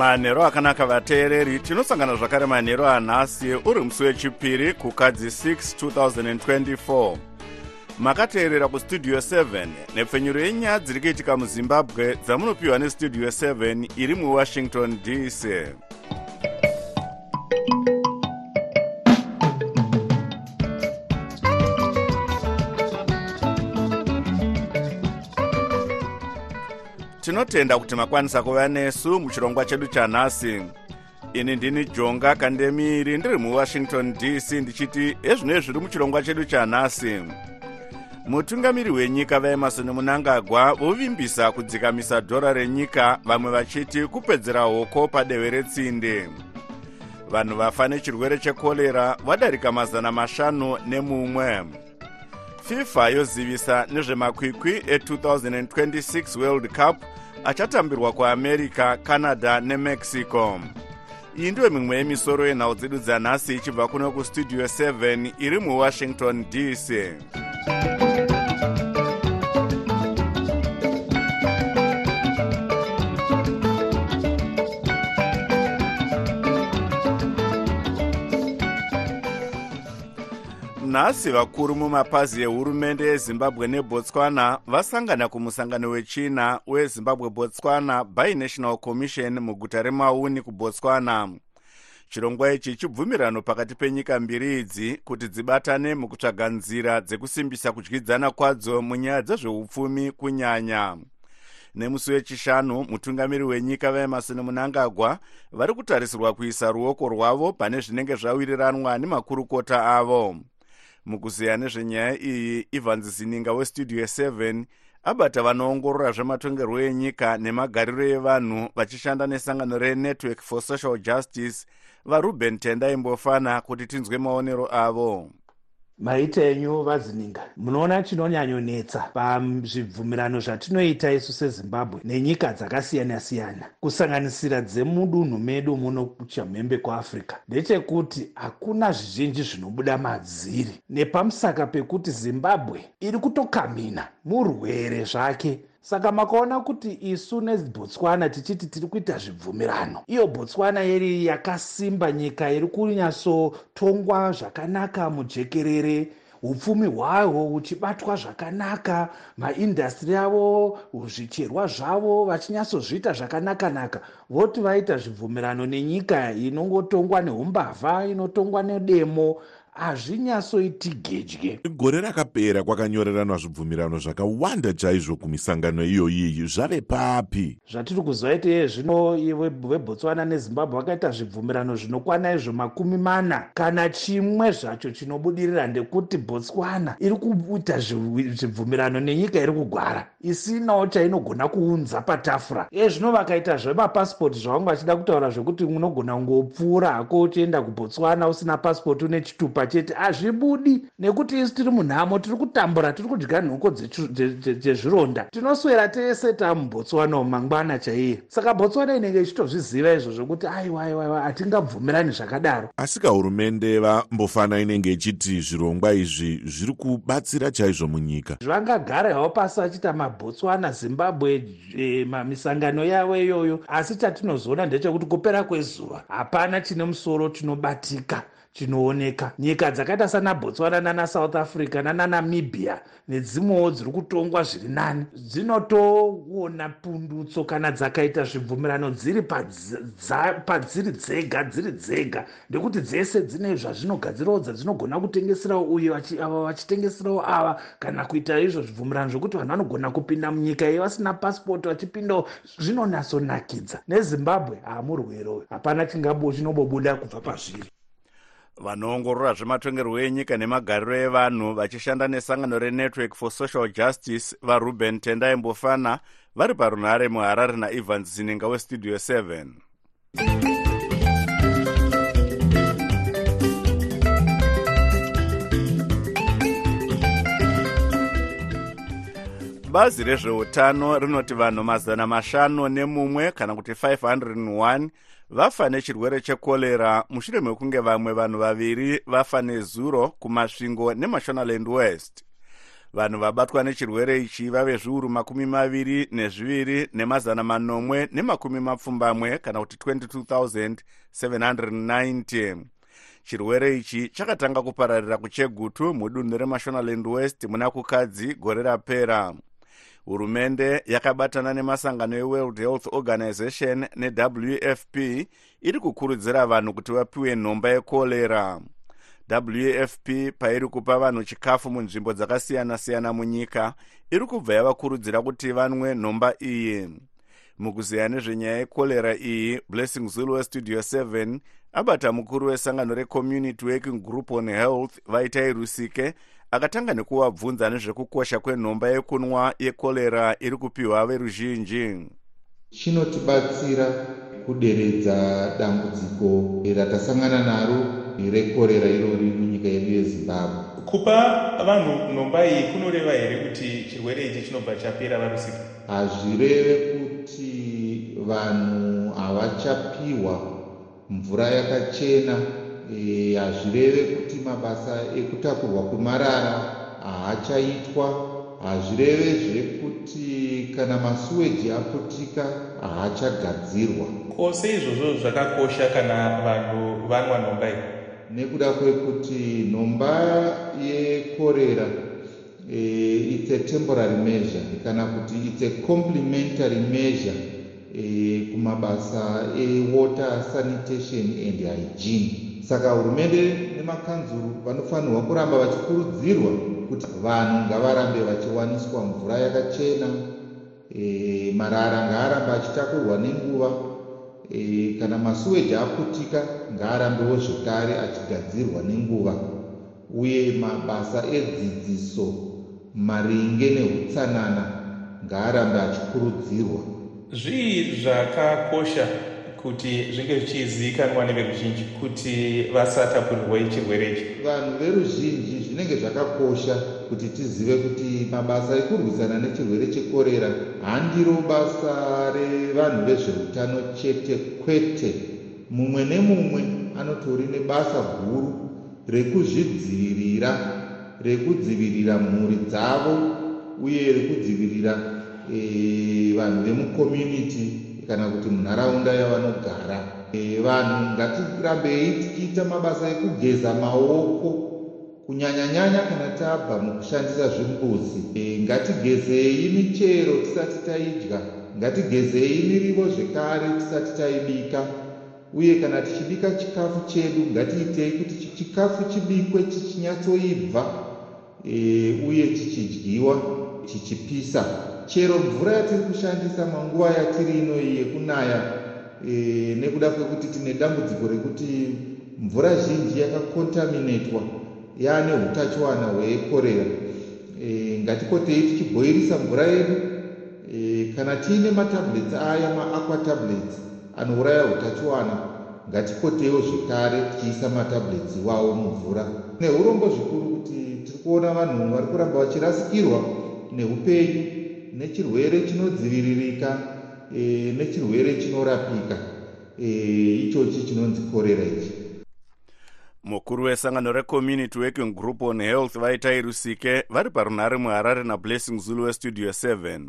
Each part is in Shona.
manhero akanaka vateereri tinosangana zvakare manhero anhasi uri musi wechipiri kukadzi 6 2024 makateerera kustudio 7 nepfenyuro yenyaya dziri kuitika muzimbabwe dzamunopiwa nestudio 7 iri muwashington dc tinotenda kuti makwanisa kuva nesu muchirongwa chedu chanhasi. Ini ndini jonga kandemiri ndiri muwashington dc ndichiti ezvinoi zviri muchirongwa chedu chanhasi. Mutungamiri wenyika vaemarson munangagwa vovimbisa kudzikamisa dhora renyika vamwe vachiti kupedzera hoko padehwe retsinde. Vanhu vafa nechirwere chekorera vadarika mazana mashanu nemumwe fifa yozivisa nezvemakwikwi e2026 world cup achatambirwa kuamerica canada nemexico. Iyi ndiyo mimwe yemisoro yenhau dzedu dzanhasi ichibva kuno kustudio 7 iri muwashington dc nhasi vakuru mumapazi ehurumende yezimbabwe nebotswana vasangana kumusangano wechina wezimbabwe botswana binational commission muguta remauni kubotswana. Chirongwa ichi chibvumirano pakati penyika mbiri idzi kuti dzibatane mukutsvaga nzira dzekusimbisa kudyidzana kwadzo munyaya dzezveupfumi kunyanya. Nemusi wechishanu mutungamiri wenyika vaemarson munangagwa vari kutarisirwa kuisa ruoko rwavo pane zvinenge zvawiriranwa nemakurukota avo mukuziya nezvenyaya iyi evans zininga westudio 7 abata vanoongorora zvematongerwo enyika nemagariro evanhu vachishanda nesangano renetwork for social justice varuben tenda imbofana kuti tinzwe maonero avo maita enyu vazininga. Munoona chinonyanyonetsa pazvibvumirano zvatinoita isu sezimbabwe nenyika dzakasiyana-siyana. Kusanganisira dzemudunhu medu muno chamhembe kuafrica ndechekuti hakuna zvizhinji zvinobuda madziri. Nepamusaka pekuti zimbabwe iri kutokamina murwere zvake saka makaona kuti isu nebotswana tichiti tiri kuita zvibvumirano. Iyo botswana yeri yakasimba nyika iri kunyatsotongwa zvakanaka mujekerere upfumi hwayo huchibatwa zvakanaka maindastri avo zvicherwa zvavo vachinyatsozviita zvakanaka-naka. Voti vaita zvibvumirano nenyika inongotongwa neumbavha inotongwa nedemo hazvinyatsoiti gedye. Gore rakapera kwakanyoreranwa zvibvumirano zvakawanda chaizvo kumisangano iyoyiyi zvave papi. Zvatiri kuziva ite zvino vebotswana nezimbabwe vakaita zvibvumirano zvinokwana izvo makumi mana. Kana chimwe zvacho chinobudirira ndekuti botswana iri kuita zvibvumirano nenyika iri kugwara isinawo chainogona kuunza patafura. Iye zvino vakaita zvemapasipoti zvavanga vachida kutaura zvekuti unogona kungopfuura hako uchienda kubotswana usina pasipoti une chitupa chete. Hazvibudi nekuti isu tiri munhamo tiri kutambura tiri kudya nhoko dzezvironda. Tinoswera tese tamubotswana mangwana chaiye. Saka botswana inenge ichitozviziva izvo zvokuti aiwaiwaiwa hatingabvumirani zvakadaro. Asi kahurumende vambofana inenge ichiti zvirongwa izvi zviri kubatsira chaizvo munyika. Zvangagara havo pasi vachita mabotswana zimbabwe e, mamisangano yavo iyoyo. Asi chatinozoona ndechekuti kupera kwezuva hapana chine musoro chinobatika chinooneka. Nyika dzakaita sanabotswana nanasouth africa nananamibhia nedzimwewo dziri kutongwa zviri nani dzinotoona pundutso kana dzakaita zvibvumirano dziri padziri dzega dziri dzega. Ndekuti dzese dzine zvazvinogadzirawo dzadzinogona kutengeserawo uyo ava vachitengeserawo ava kana kuita izvo zvibvumirano zvokuti vanhu vanogona kupinda munyika iyi vasina pasipoti vachipindawo zvinonyatsonakidza nezimbabwe hamurwero hapana chingabo chinobobuda kubva pazviri vanoongorora zvematongerwo enyika nemagariro evanhu vachishanda nesangano renetwork for social justice varuben tendai mbofana vari parunhare muharare naivhan zininga westudio 7 bazi rezveutano rinoti vanhu mazana mashanu nemumwe kana kuti 501 vafa nechirwere chekorera mushure mekunge vamwe vanhu vaviri vafa nezuro kumasvingo nemashonaland west. Vanhu vabatwa nechirwere ichi vave zviuru makumi maviri nezviviri nemazana manomwe nemakumi mapfumbamwe kana kuti 22790 chirwere ichi chakatanga kupararira kuchegutu mudunhu remashonaland west muna kukadzi gore rapera hurumende yakabatana nemasangano eworld health organization newfp iri kukurudzira vanhu kuti vapiwe nhomba yekorera wfp pairi kupa vanhu chikafu munzvimbo dzakasiyana-siyana munyika iri kubva yavakurudzira kuti vanwe nhomba iyi. Mukuziya nezvenyaya yekorera iyi blessing zulu westudio 7 abata mukuru wesangano recommunity working group on health vaitai rusike akatanga nekuvabvunza nezvekukosha kwenhomba yekunwa yekorera iri kupiwa veruzhinji. Chinotibatsira kuderedza dambudziko ratasangana naro rekorera irori munyika yedu yezimbabwe. Kupa vanhu nhomba iyi kunoreva here kuti chirwere ichi chinobva chapera varusika hazvireve kuti vanhu havachapiwa. Mvura yakachena hazvireve kuti mabasa ekutakurwa kwemarara haachaitwa. Hazvireve zvekuti kana masuweji aputika haachagadzirwa. Kwose izvozvo zvakakosha kana vanhu vanwa nhomba iyi? Nekuda kwekuti nhomba yekorera e, its a temporary measure kana kuti its a complementary measure e, kumabasa ewater sanitation and hygiene saka hurumende nemakanzuru vanofanirwa kuramba vachikurudzirwa kuti vanhu ngavarambe vachiwaniswa mvura yakachena. E, marara ngaarambe achitakurwa nenguva. E, kana masuweji aputika ngaarambewo zvekare achigadzirwa nenguva. Uye mabasa edzidziso maringe neutsanana ngaarambe achikurudzirwa zvii zvakakosha kuti zvinge zvichizivikanwa neveruzhinji kuti vasatapurirwa chirwere ichi. Vanhu veruzhinji zvinenge zvakakosha kuti tizive kuti mabasa ekurwisana nechirwere chekorera handiro basa revanhu vezveutano chete kwete. Mumwe nemumwe anotori nebasa guru rekuzvidzivirira rekudzivirira mhuri dzavo uye rekudzivirira e, vanhu vemucommunity kana kuti munharaunda yavanogara. E, vanhu ngatirambei tichiita mabasa ekugeza maoko kunyanya-nyanya kana tabva mukushandisa zvimbuzi. E, ngatigezei michero tisati taidya ngatigezei mirivo zvekare tisati taibika uye kana tichibika chikafu chedu ngatiitei kuti chikafu chibikwe chichinyatsoibva e, uye chichidyiwa chichipisa chero mvura yatiri kushandisa manguva yatiri ino iyi yekunaya e, nekuda kwekuti tine dambudziko rekuti mvura zhinji yakakontaminatwa yaane utachiwana hwekorera e, ngatikotei tichibhoirisa mvura yedu e, kana tiine matablets aya maaqua tablets anouraya utachiwana ngatikoteiwo zvekare tichiisa matablets iwawo mumvura. Neurombo zvikuru kuti tiri kuona vanhu vari kuramba vachirasikirwa neupenyu nechirwere chinodziviririka e, nechirwere chinorapika e, ichochi chinonzi korera ichi. Mukuru wesangano recommunity working group on health vaitai rusike vari parunhare muharare nablessing zulu westudio 7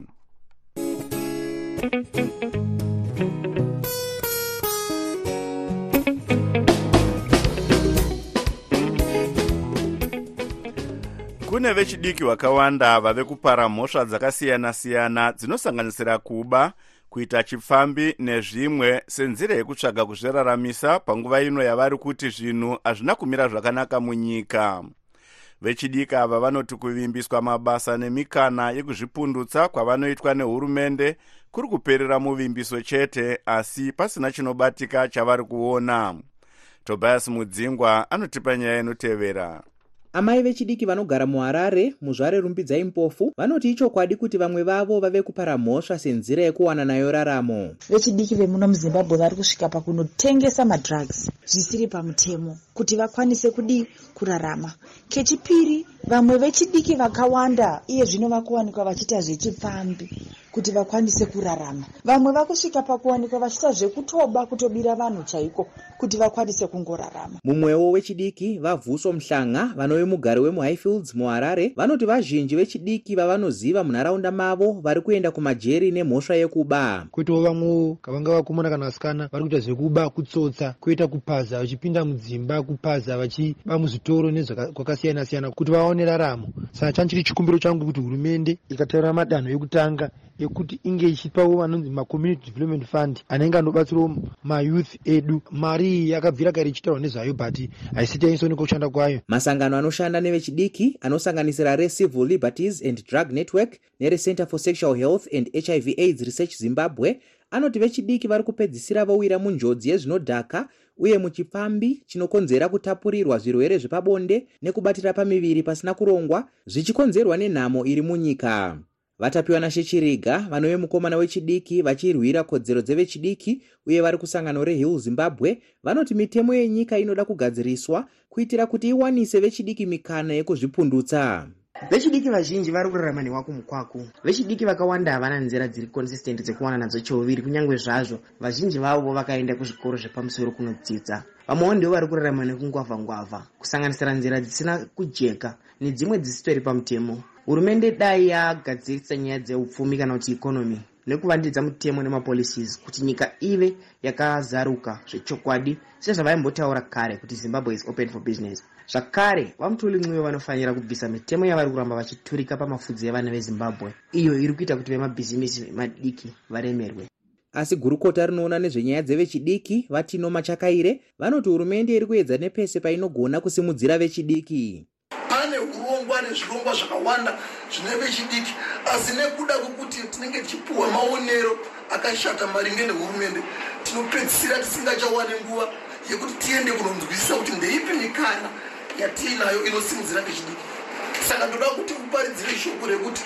kune vechidiki vakawanda vave kupara mhosva dzakasiyana-siyana dzinosanganisira kuba kuita chipfambi nezvimwe senzira yekutsvaga kuzviraramisa panguva ino yavari kuti zvinhu hazvina kumira zvakanaka munyika. Vechidiki ava vanoti kuvimbiswa mabasa nemikana yekuzvipundutsa kwavanoitwa nehurumende kuri kuperera muvimbiso chete asi pasina chinobatika chavari kuona. Tobias mudzingwa anotipa nyaya inotevera amai vechidiki vanogara muharare muzvare rumbidzai mpofu vanoti ichokwadi kuti vamwe vavo vave kupara mhosva senzira yekuwana nayo raramo? Vechidiki vemuno muzimbabwe vari kusvika pakunotengesa madrugs zvisiri pamutemo kuti vakwanise kudi kurarama. Kechipiri vamwe vechidiki vakawanda iye zvino vakuwanikwa vachiita zvechipfambi kuti vakwanise kurarama. Vamwe vakusvika pakuwanikwa vachiita zvekutoba kutobira vanhu chaiko kuti vakwanise kungorarama. Mumwewo wechidiki vavhuso muhlanga vanove mugari wemuhighfields muharare vanoti vazhinji vechidiki vavanoziva munharaunda mavo vari kuenda kumajeri nemhosva yekuba. Kwoitawo vamwewo kavanga vakomana kana vasikana vari kuita zvekuba kutsotsa kwoita kupaza vachipinda mudzimba kupaza vachiba muzvitoro nezvakwakasiyana siyana kuti vaone raramo. Saka changu chiri chikumbiro changu kuti hurumende ikataura madanho ekutanga ekuti inge ichipawo vanonzi macommunity development fund anenge anobatsirawo mayouth edu. Mari iyi yakabvira kare ichitaurwa nezvayo but haisiti yainsooneka kushanda kwayo. Masangano anoshanda nevechidiki anosanganisira recivil liberties and drug network nerecenter for sexual health and hiv aids research zimbabwe. Anoti vechidiki vari kupedzisira vowira munjodzi yezvinodhaka uye muchipfambi chinokonzera kutapurirwa zvirwere zvepabonde nekubatira pamiviri pasina kurongwa zvichikonzerwa nenhamo iri munyika. Vatapiwa nashechiriga vanove mukomana wechidiki vachirwira kodzero dzevechidiki uye vari kusangano rehill zimbabwe vanoti mitemo yenyika inoda kugadziriswa kuitira kuti iwanise vechidiki mikana yekuzvipundutsa vechidiki vazhinji vari kurarama newako mukwaku vechidiki vakawanda havana nzira dziri consistent dzekuwana nadzo cheuviri kunyange zvazvo vazhinji vavo vakaenda kuzvikoro zvepamusoro kunodzidza. Vamwewo ndivo vari kurarama nekungwavha-ngwavha kusanganisira nzira dzisina kujeka nedzimwe dzisitori pamutemo. Hurumende dai yagadzirisa nyaya dzeupfumi kana kuti ikonomi nekuvandidza mutemo nemapolicies kuti nyika ive yakazaruka zvechokwadi sezvavaimbotaura kare kuti zimbabwe is open for business zvakare vamutoli mwiyo vanofanira kubvisa mitemo yavari kuramba vachiturika pamafudzi evana vezimbabwe. Iyo iri kuita kuti vemabhizimisi madiki varemerwe. Asi gurukota rinoona nezvenyaya dzevechidiki vatino machakaire vanoti hurumende iri kuedza nepese painogona kusimudzira vechidiki. Pane urongwa nezvirongwa zvakawanda zvine vechidiki asi nekuda kwekuti tinenge tichipiwa maonero akashata maringe nehurumende tinopedzisira tisingachawani nguva yekuti tiende kunonzwisisa kuti ndeipi mikana yatiinayo inosimudzira vechidiki saka ndoda kuti uparidzire shoko rekuti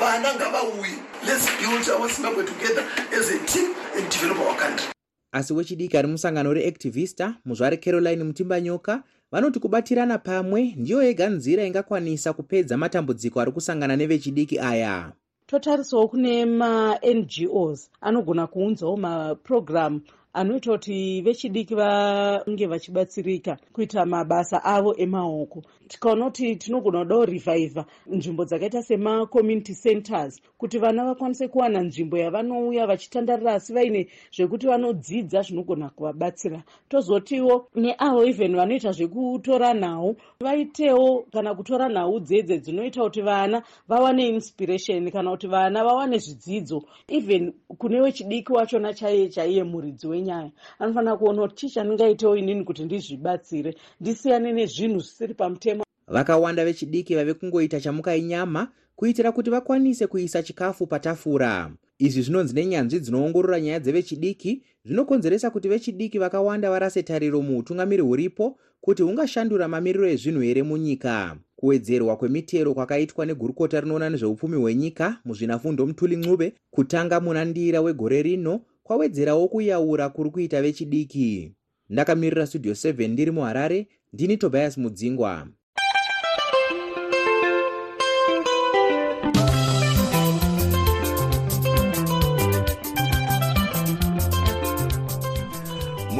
vana ngavauye. Lets build our zimbabwe together as a team and develop our country. Asi wechidiki ari musangano reactivista muzvare caroline mutimbanyoka vanoti kubatirana pamwe ndiyo yega nzira ingakwanisa kupedza matambudziko ari kusangana nevechidiki aya. Totarisawo kune mangos anogona kuunzawo mapurogiramu anoita kuti vechidiki vange vachibatsirika kuita mabasa avo emaoko tikaona kuti tinogona kudawo revivha nzvimbo dzakaita semacommunity centers kuti vana vakwanise kuwana nzvimbo yavanouya vachitandarira asi vaine zvekuti vanodzidza zvinogona kuvabatsira. Tozotiwo neavo even vanoita zvekutora nhau vaitewo kana kutora nhau dzedze dzinoita kuti vana vawane inspiration kana kuti vana vawane zvidzidzo. Even kune wechidiki wachona chaiye chaiye muridzi wenyaya anofanira kuona kuti chii chandingaitewo inini kuti ndizvibatsire ndisiyane nezvinhu zvisiri pamutemo vakawanda vechidiki vave kungoita chamukainyama kuitira kuti vakwanise kuisa chikafu patafura. Izvi zvinonzi nenyanzvi dzinoongorora nyaya dzevechidiki zvinokonzeresa kuti vechidiki vakawanda varase tariro muutungamiri huripo kuti hungashandura mamiriro ezvinhu here munyika. Kuwedzerwa kwemitero kwakaitwa negurukota rinoona nezveupfumi hwenyika muzvinafundo mutuli ncube kutanga muna ndira wegore rino kwawedzerawo kuyaura kuri kuita vechidiki. Ndakamirira studio 7 ndiri muharare ndini tobias mudzingwa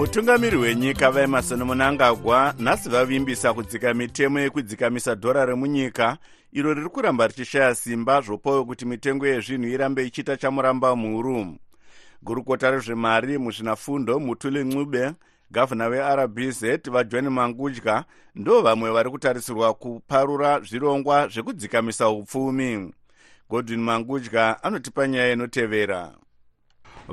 mutungamiri wenyika vaemarson munangagwa nhasi vavimbisa kudzika mitemo yekudzikamisa dhora remunyika iro riri kuramba richishaya simba zvopawo kuti mitengo yezvinhu irambe ichiita chamuramba mhuru. Gurukota rezvemari muzvinafundo mutuli ncube gavhuna werbz vajohn mangudya ndo vamwe vari kutarisirwa kuparura zvirongwa zvekudzikamisa upfumi. Godwin mangudya anotipa nyaya inotevera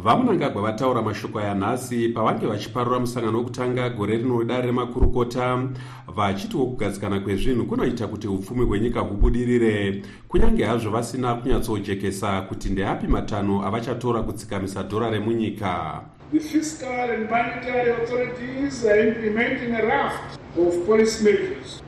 vamunangagwa vataura mashoko aya nhasi pavange vachiparura musangano wekutanga gore rino redare remakurukota vachitiwo kugadzikana kwezvinhu kunoita kuti upfumi hwenyika hubudirire. Kunyange hazvo vasina kunyatsojekesa kuti ndeapi matanho avachatora kudzikamisa dhora remunyika. The fiscal and monetary authorities are implementing a raft of policy measures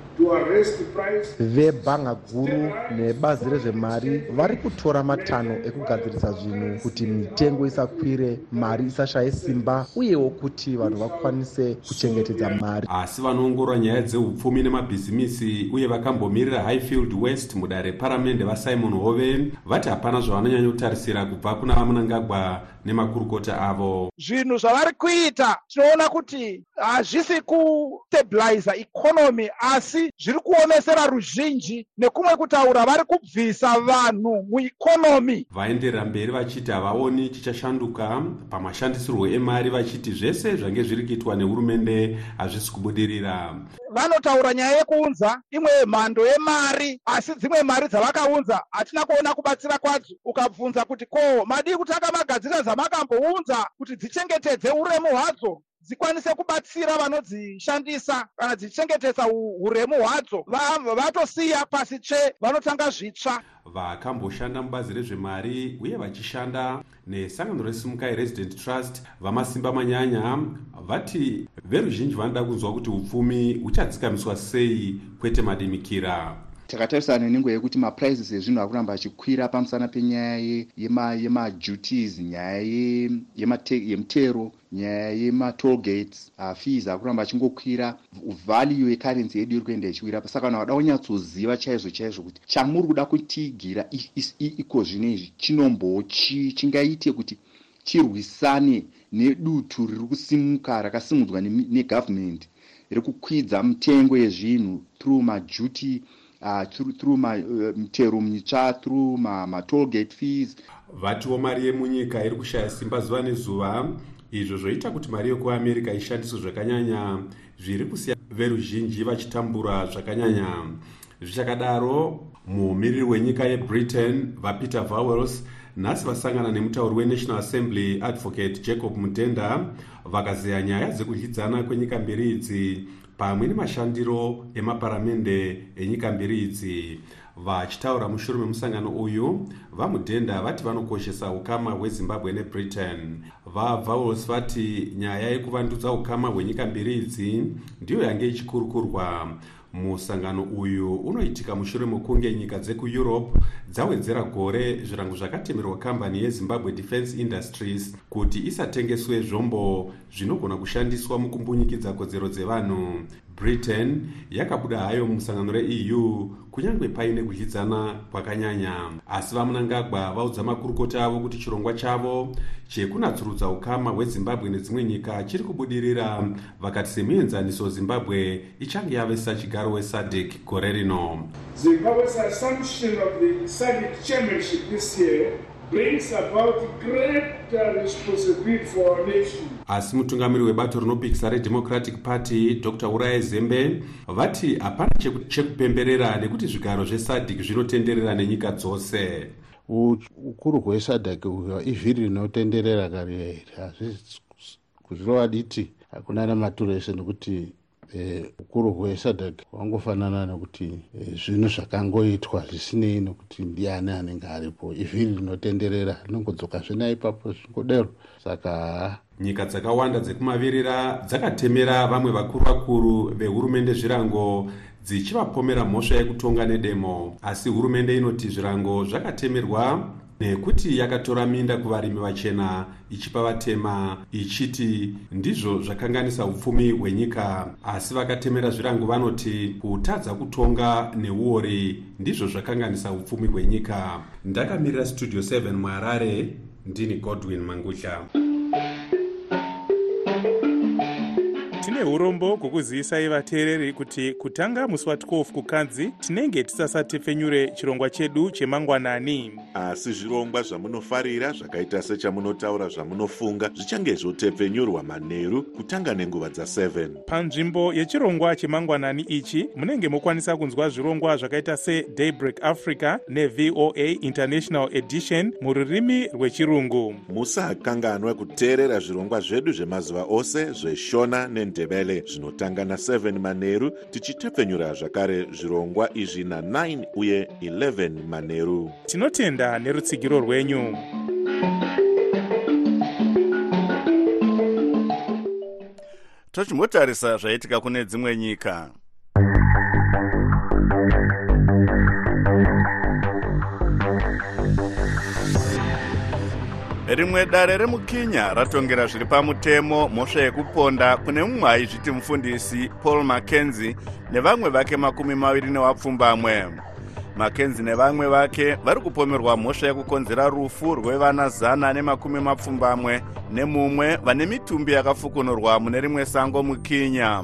vebhanga guru nebazi rezvemari vari kutora matanho ekugadzirisa zvinhu kuti mitengo isakwire mari isashaye simba uyewo kuti vanhu vakwanise kuchengetedza mari. Asi vanoongorora nyaya dzeupfumi nemabhizimisi uye vakambomirira highfield west mudare reparamende vasimon hoven vati hapana zvavanonyanya kutarisira kubva kuna vamunangagwa nemakurukota avo. Zvinhu zvavari kuita tinoona kuti hazvisi kustabiliza ikonomi asi zviri kuomesera ruzhinji nekumwe kutaura vari kubvisa vanhu muikonomi. Vaenderera mberi vachiti havaoni chichashanduka pamashandisirwo emari vachiti zvese zvange zviri kuitwa nehurumende hazvisi kubudirira. Vanotaura nyaya yekuunza imwe mhando yemari asi dzimwe mari dzavakaunza hatina kuona kubatsira kwadzo. Ukabvunza kuti ko madii kutanga magadzira zvamakambounza kuti dzichengetedze uremu hwadzo dzikwanise kubatsira vanodzishandisa kana dzichengetedza uremu hwadzo. Vatosiya pasi tsve vanotanga zvitsva. Vakamboshanda mubazi rezvemari uye vachishanda nesangano resimukai resident trust vamasimba manyanya vati veruzhinji vanoda kunzwa kuti upfumi huchadzikamiswa sei kwete madimikira takatarisana nenguva yekuti maprices ezvinhu ari kuramba achikwira pamusana penyaya yemaduties nyaya yemutero nyaya yematolgates uh, fees ari kuramba achingokwira. Value yecurrency yedu iri kuenda ichiwira saka vanhu vada kunyatsoziva chaizvo chaizvo kuti chamuri kuda kutiigira iko zvino izvi chinombochi chingaite kuti chirwisane nedutu riri kusimuka rakasimudzwa negavhumendi riri kukwidza mitengo yezvinhu through maduty uh, through, through mitero uh, mitsva through matolgate fees. Vatiwo mari yemunyika iri kushaya simba zuva nezuva izvo zvoita kuti mari yekuamerica ishandiswe zvakanyanya. Zviri kusiya veruzhinji vachitambura zvakanyanya. Zvichakadaro muumiriri wenyika yebritain vapeter vowels nhasi vasangana nemutauri wenational assembly advocate jacob mudenda vakazeya nyaya dzekudyidzana kwenyika mbiri idzi pamwe nemashandiro emaparamende enyika mbiri idzi. Vachitaura mushure memusangano uyu vamudhenda vati vanokoshesa ukama hwezimbabwe nebritain. Vavowels vati nyaya yekuvandudza ukama hwenyika mbiri idzi ndiyo yange ichikurukurwa musangano uyu unoitika mushure mekunge nyika dzekueurope dzawedzera gore zvirango zvakatemerwa kambani yezimbabwe defence industries kuti isatengeswe zvombo zvinogona kushandiswa mukumbunyikidza kodzero dzevanhu britain yakabuda hayo musangano reeu kunyange paine kudyidzana kwakanyanya. Asi vamunangagwa vaudza makurukota avo kuti chirongwa chavo chekunatsurudza ukama hwezimbabwe nedzimwe nyika chiri kubudirira vakati semuenzaniso zimbabwe ichange yavesa chigaro wesadek gore rino. Brings about greater responsibility for our nation asi mutungamiri webato rinopikisa redemocratic party dr. Urai zembe vati hapana chekupemberera nekuti zvigaro zvesadc zvinotenderera nenyika dzose. Ukuru hwesadc ivhiri rinotenderera kare kuzvirova diti? Hakuna nematuro ese nekuti ukuru hwesadc hwangofanana nekuti zvinhu zvakangoitwa zvisinei nekuti ndiani anenge aripo. Ivhiri rinotenderera rinongodzoka zvena ipapo zvingodero saka nyika dzakawanda dzekumavirira dzakatemera vamwe vakuru vakuru vehurumende zvirango dzichivapomera mhosva yekutonga nedemo. Asi hurumende inoti zvirango zvakatemerwa nekuti yakatora minda kuvarimi vachena ichipa vatema ichiti ndizvo zvakanganisa upfumi hwenyika. Asi vakatemera zvirango vanoti kutadza kutonga neuori ndizvo zvakanganisa upfumi hwenyika. Ndakamirira studio 7 muharare ndini godwin mangutya tine urombo hwokuzivisa ivateereri kuti kutanga musi wa12 kukanzi tinenge tisasatepfenyure chirongwa chedu chemangwanani. Asi zvirongwa zvamunofarira zvakaita sechamunotaura zvamunofunga zvichange zvotepfenyurwa manheru kutanga nenguva dza7 panzvimbo yechirongwa chemangwanani ichi munenge mokwanisa kunzwa zvirongwa zvakaita sedaybreak africa nevoa international edition mururimi rwechirungu. Musakanganwa kuteerera zvirongwa zvedu zvemazuva ose zveshona nendebele zvinotanga na7 manheru tichitepfenyura zvakare zvirongwa izvi na9 uye 11 manheru tinotenda nerutsigiro rwenyu. Tochimbotarisa zvaitika kune dzimwe nyika rimwe dare remukinya ratongera zviri pamutemo mhosva yekuponda. Kune mumwe aizviti mufundisi paul mackenzie nevamwe vake makumi maviri newapfumbamwe. Mackenzie nevamwe vake vari kupomerwa mhosva yekukonzera rufu rwevana zana nemakumi mapfumbamwe nemumwe vane mitumbi yakafukunurwa mune rimwe sango mukinya.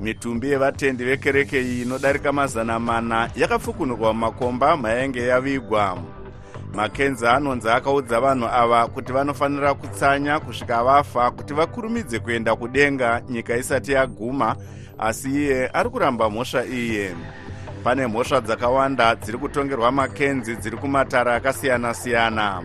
Mitumbi yevatendi vekereke iyi inodarika mazana mana yakafukunurwa mumakomba mayainge yavigwa. Makenzi anonzi akaudza vanhu ava kuti vanofanira kutsanya kusvika vafa kuti vakurumidze kuenda kudenga nyika isati yaguma asi iye ari kuramba mhosva iye. Pane mhosva dzakawanda dziri kutongerwa makenzi dziri kumatara akasiyana-siyana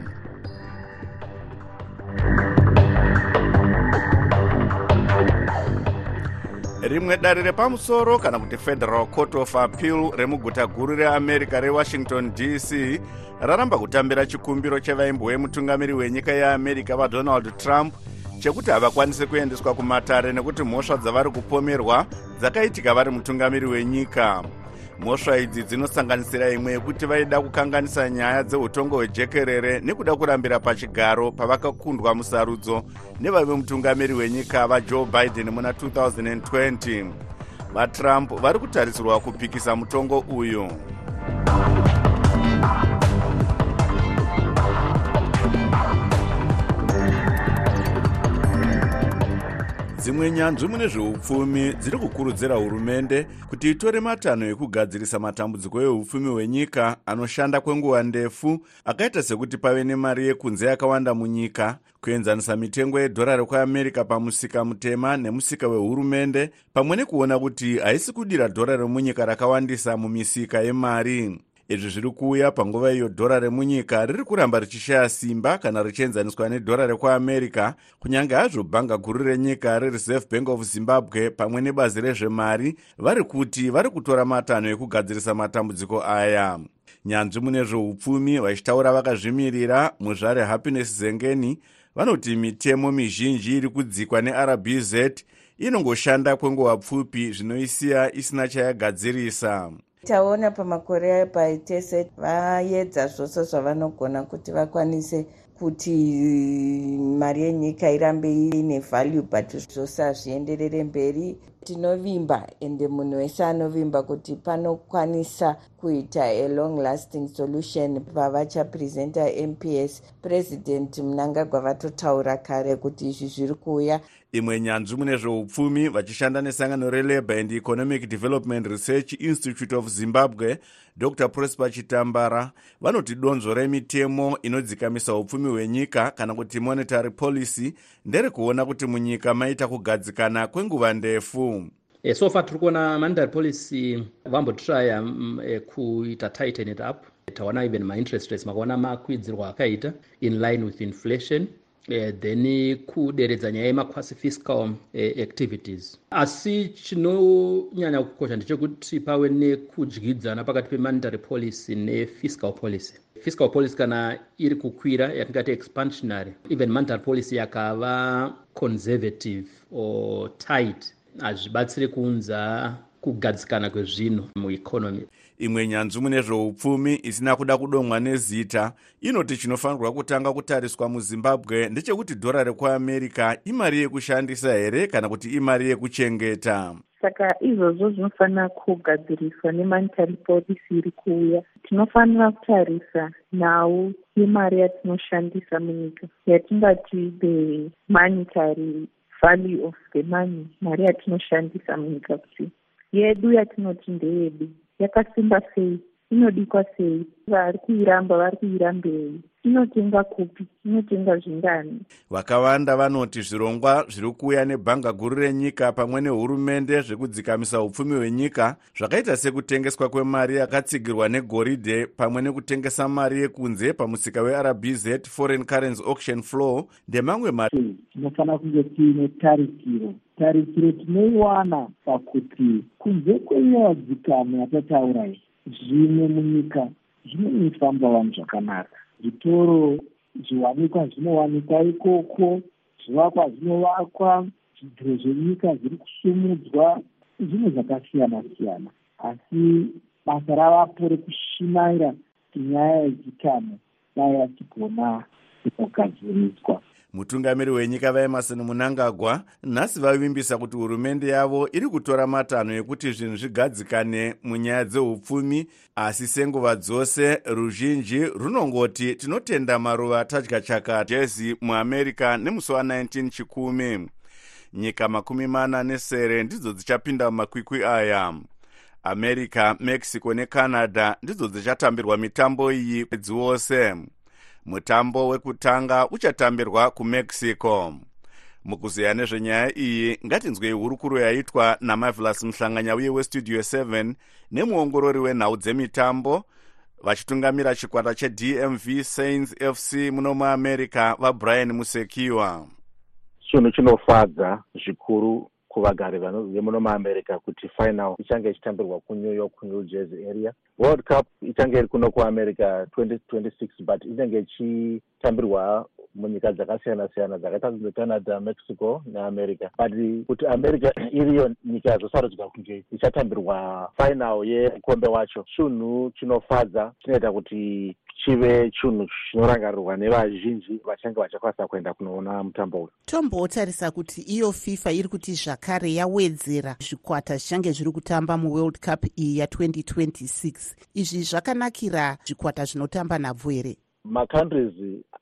rimwe dare repamusoro kana kuti federal court of appeal remuguta guru reamerica rewashington dc raramba kutambira chikumbiro chevaimbo vemutungamiri wenyika yeamerica vadonald trump chekuti havakwanisi kuendeswa kumatare nekuti mhosva dzavari kupomerwa dzakaitika vari mutungamiri wenyika mhosva idzi dzinosanganisira imwe yekuti vaida kukanganisa nyaya dzeutongo hwejekerere nekuda kurambira pachigaro pavakakundwa musarudzo nevaive mutungamiri wenyika vajoe biden muna 2020 vatrump vari kutarisirwa kupikisa mutongo uyu dzimwe nyanzvi mune zveupfumi dziri kukurudzira hurumende kuti itore matanho ekugadzirisa matambudziko eupfumi hwenyika anoshanda kwenguva ndefu akaita sekuti pave nemari yekunze yakawanda munyika kuenzanisa mitengo yedhora rekuamerica pamusika mutema nemusika wehurumende pamwe nekuona kuti haisi kudira dhora remunyika rakawandisa mumisika yemari izvi zviri kuuya panguva iyo dhora remunyika riri kuramba richishaya simba kana richienzaniswa nedhora rekuamerica. Kunyange hazvo bhanga guru renyika rereserve bank of zimbabwe pamwe nebazi rezvemari vari kuti vari kutora matanho ekugadzirisa matambudziko aya. Nyanzvi mune zveupfumi vachitaura vakazvimirira muzvare happiness zengeni. Vanoti mitemo mizhinji iri kudzikwa nerbz inongoshanda kwenguva pfupi zvinoisiya isina chayagadzirisa taona pamakore paitese vaedza zvose zvavanogona kuti vakwanise kuti mari yenyika irambe ine value but zvose hazvienderere mberi tinovimba ende munhu wese anovimba kuti panokwanisa kuita along lasting solution pavachapresenta mps president munangagwa vatotaura kare kuti izvi zviri kuuya. Imwe nyanzvi mune zveupfumi vachishanda nesangano relabour and economic development research institute of zimbabwe dr prosper chitambara. Vanoti donzvo remitemo inodzikamisa upfumi hwenyika kana kuti monetary policy nderekuona kuti munyika maita kugadzikana kwenguva ndefu e, so far tiri kuona monetary policy vambotraya mm, e, kuita tighten it up. Taona even mainterest rates makaona makwidzirwa akaita in line with inflation. Uh, then kuderedza nyaya yemaquasi fiscal uh, activities. Asi chinonyanya kukosha ndechekuti pave nekudyidzana pakati pemonetary policy nefiscal policy. Fiscal policy kana iri kukwira yatingati expansionary even monetary policy yakava conservative or tight hazvibatsiri kuunza kugadzikana kwezvinhu mueconomy. Imwe nyanzvi mune zveupfumi isina kuda kudomwa nezita inoti chinofanirwa kutanga kutariswa muzimbabwe ndechekuti dhora rekuamerica imari yekushandisa here kana kuti imari yekuchengeta? Saka izvozvo zvinofanira kugadziriswa nemonetary policy iri kuuya. Tinofanira kutarisa nhau yemari yatinoshandisa munyika yatingati the monetary value of the money mari yatinoshandisa munyika kuti yedu yatinoti ndeyedu yakasimba sei inodikwa sei? Vari kuiramba vari kuirambei inotenga kupi? Inotenga zvingani? Vakawanda vanoti zvirongwa zviri kuuya nebhanga guru renyika pamwe nehurumende zvekudzikamisa upfumi hwenyika zvakaita sekutengeswa kwemari yakatsigirwa negoridhe pamwe nekutengesa mari yekunze pamusika werbz foreign currency auction flow ndemamwe mari tinofanira kunge tiine tarikiro. Tarikiro tinoiwana pakuti kunze kweyadzikano yatataura iyi zvimwe munyika zvinonifamba vanhu zvakanaka. Zvitoro zviwanikwa zvinowanikwa ikoko zvivakwa zvinovakwa zvidziro zvenyika zviri kusumudzwa zvinhu zvakasiyana siyana asi basa ravapo rekushimaira kuti nyaya yedzikano dai yachigona inogadziriswa mutungamiri wenyika vaemarson munangagwa nhasi vavimbisa kuti hurumende yavo iri kutora matanho ekuti zvinhu zvigadzikane munyaya dzeupfumi asi senguva dzose ruzhinji runongoti tinotenda maruva tadya chaka jezi muamerica nemusi wa19 chikumi. Nyika makumi mana nesere ndidzo dzichapinda mumakwikwi aya. America mexico necanada ndidzo dzichatambirwa mitambo iyi mwedzi wose mutambo wekutanga uchatambirwa kumexico. Mukuzeya nezvenyaya iyi ngatinzwei hurukuro yaitwa namavelas muhlanganya uye westudio 7 nemuongorori wenhau dzemitambo vachitungamira chikwata chedmv sains fc muno muamerica vabrian musekiwa. Chinhu chinofadza zvikuru kuvagari vemuno muamerica kuti final ichange ichitambirwa kunew york kunew jersey area world cup ichange iri kuno kuamerica 2026 but inenge ichitambirwa munyika dzakasiyana siyana dzakaita secanada mexico neamerica. But kuti america iriyo nyika yazosarudzwa kunge ichatambirwa final yemukombe wacho chinhu chinofadza chinoita kuti chive chinhu chinorangarirwa nevazhinji vachange vachakwanisa kuenda kunoona mutambo uyu. Tombotarisa kuti iyo fifa iri kuti zvakare yawedzera zvikwata zvichange zviri kutamba muworld cup iyi ya2026 izvi zvakanakira zvikwata zvinotamba nhabvu here? Macountries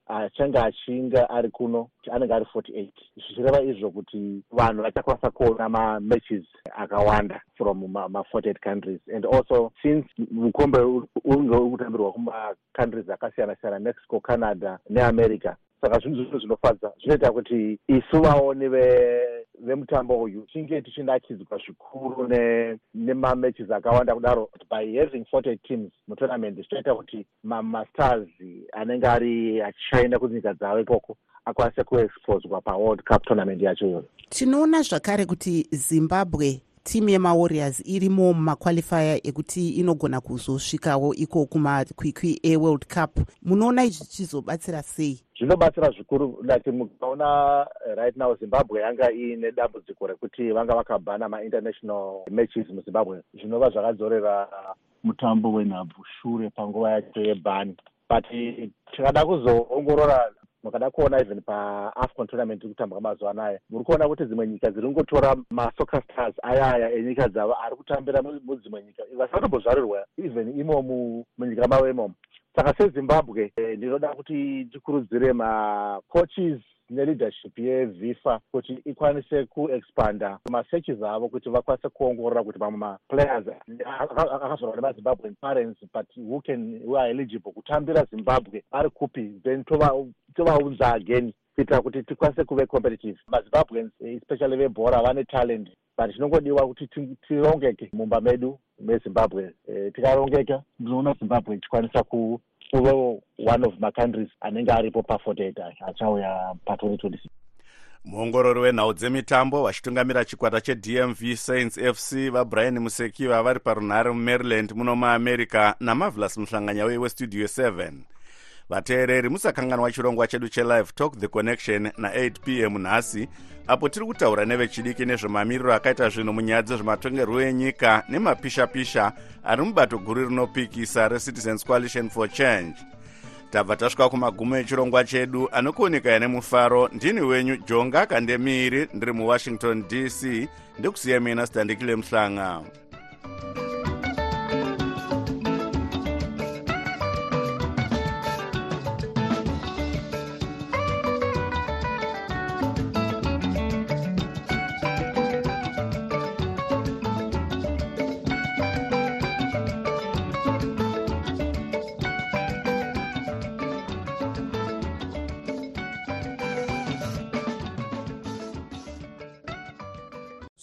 achange achinga ari kuno anenge ari 48 zvichireva izvo kuti vanhu vachakwanisa kuona mamatches akawanda from ma48 countries. And also since mukombe unge uri kutambirwa kumacountries akasiyana siyana mexico canada neamerica saka zvinhu zvino zvinofadza. Zvinoita kuti isu vaoni vemutambo uyu tinge tichinakidzwa zvikuru nemamatches akawanda kudaro. By having 40 teams mutournament zvichaita kuti mamastars anenge ari achishaina kunyika dzavo ikoko akwanise kuexposwa paworld cup tournament yacho iyoyo. Tinoona zvakare kuti zimbabwe timu yemawarriors irimo mumakwalifaya ekuti inogona kuzosvikawo iko kumakwikwi eworld cup. Munoona izvi zvichizobatsira sei? Zvinobatsira zvikuru like mukaona right now zimbabwe yanga iine dambudziko rekuti vanga vakabhana mainternational matches muzimbabwe. Zvinova zvakadzorera mutambo wenhabvu shure panguva yacho yebhani. But tikada kuzoongorora mukada kuona even paafcon tournament iri kutambwa mazuva anaya muri kuona kuti dzimwe nyika dziri kungotora masoccer stars ayaya enyika dzavo ari kutambira mudzimwe nyika. Vasatombozvarirwa even imomu munyika mavo imomo saka sezimbabwe ndinoda kuti tikurudzire macoaches neleadership yevifa kuti ikwanise kuexpanda masearches avo kuti vakwanise kuongorora kuti mamwe maplayers akazorwa nemazimbabwean parents but who can who are eligible kutambira zimbabwe ari kupi then tovaunza again kuitira kuti tikwanise kuve competitive. Mazimbabweans especially vebhora vane talent but chinongodiwa kuti tirongeke mumba medu mezimbabwe tikarongeka ndinoona zimbabwe ichikwanisa kuvewo one of macountries anenge aripo pa48 achauya pa2026 muongorori wenhau dzemitambo vachitungamira chikwata chedmv sains fc vabrian musekiva vari parunhare mumaryland muno muamerica namavelas muhlanganya uye westudio 7 vateereri musakanganwa chirongwa chedu chelive talk the connection na8 p m nhasi apo tiri kutaura nevechidiki nezvemamiriro akaita zvinhu munyaya dzezvematongerwo enyika nemapishapisha ari mubato guru rinopikisa recitizens coalition for change. Tabva tasvika kumagumo echirongwa chedu anokuonekaya nemufaro ndini wenyu jonga kandemiri ndiri muwashington dc ndikusiya mina sitandikile muhlanga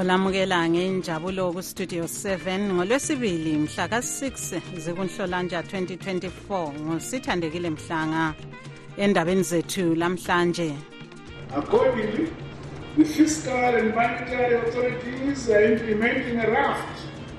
olamukela ngenjabulo kustudio 7 ngolwesibili mhla ka-6 zikunhlolanja 2024 ngusithandekile mhlanga endabeni zethu lamhlanje. Accordingly, the fiscal and monetary authorities are implementing a raft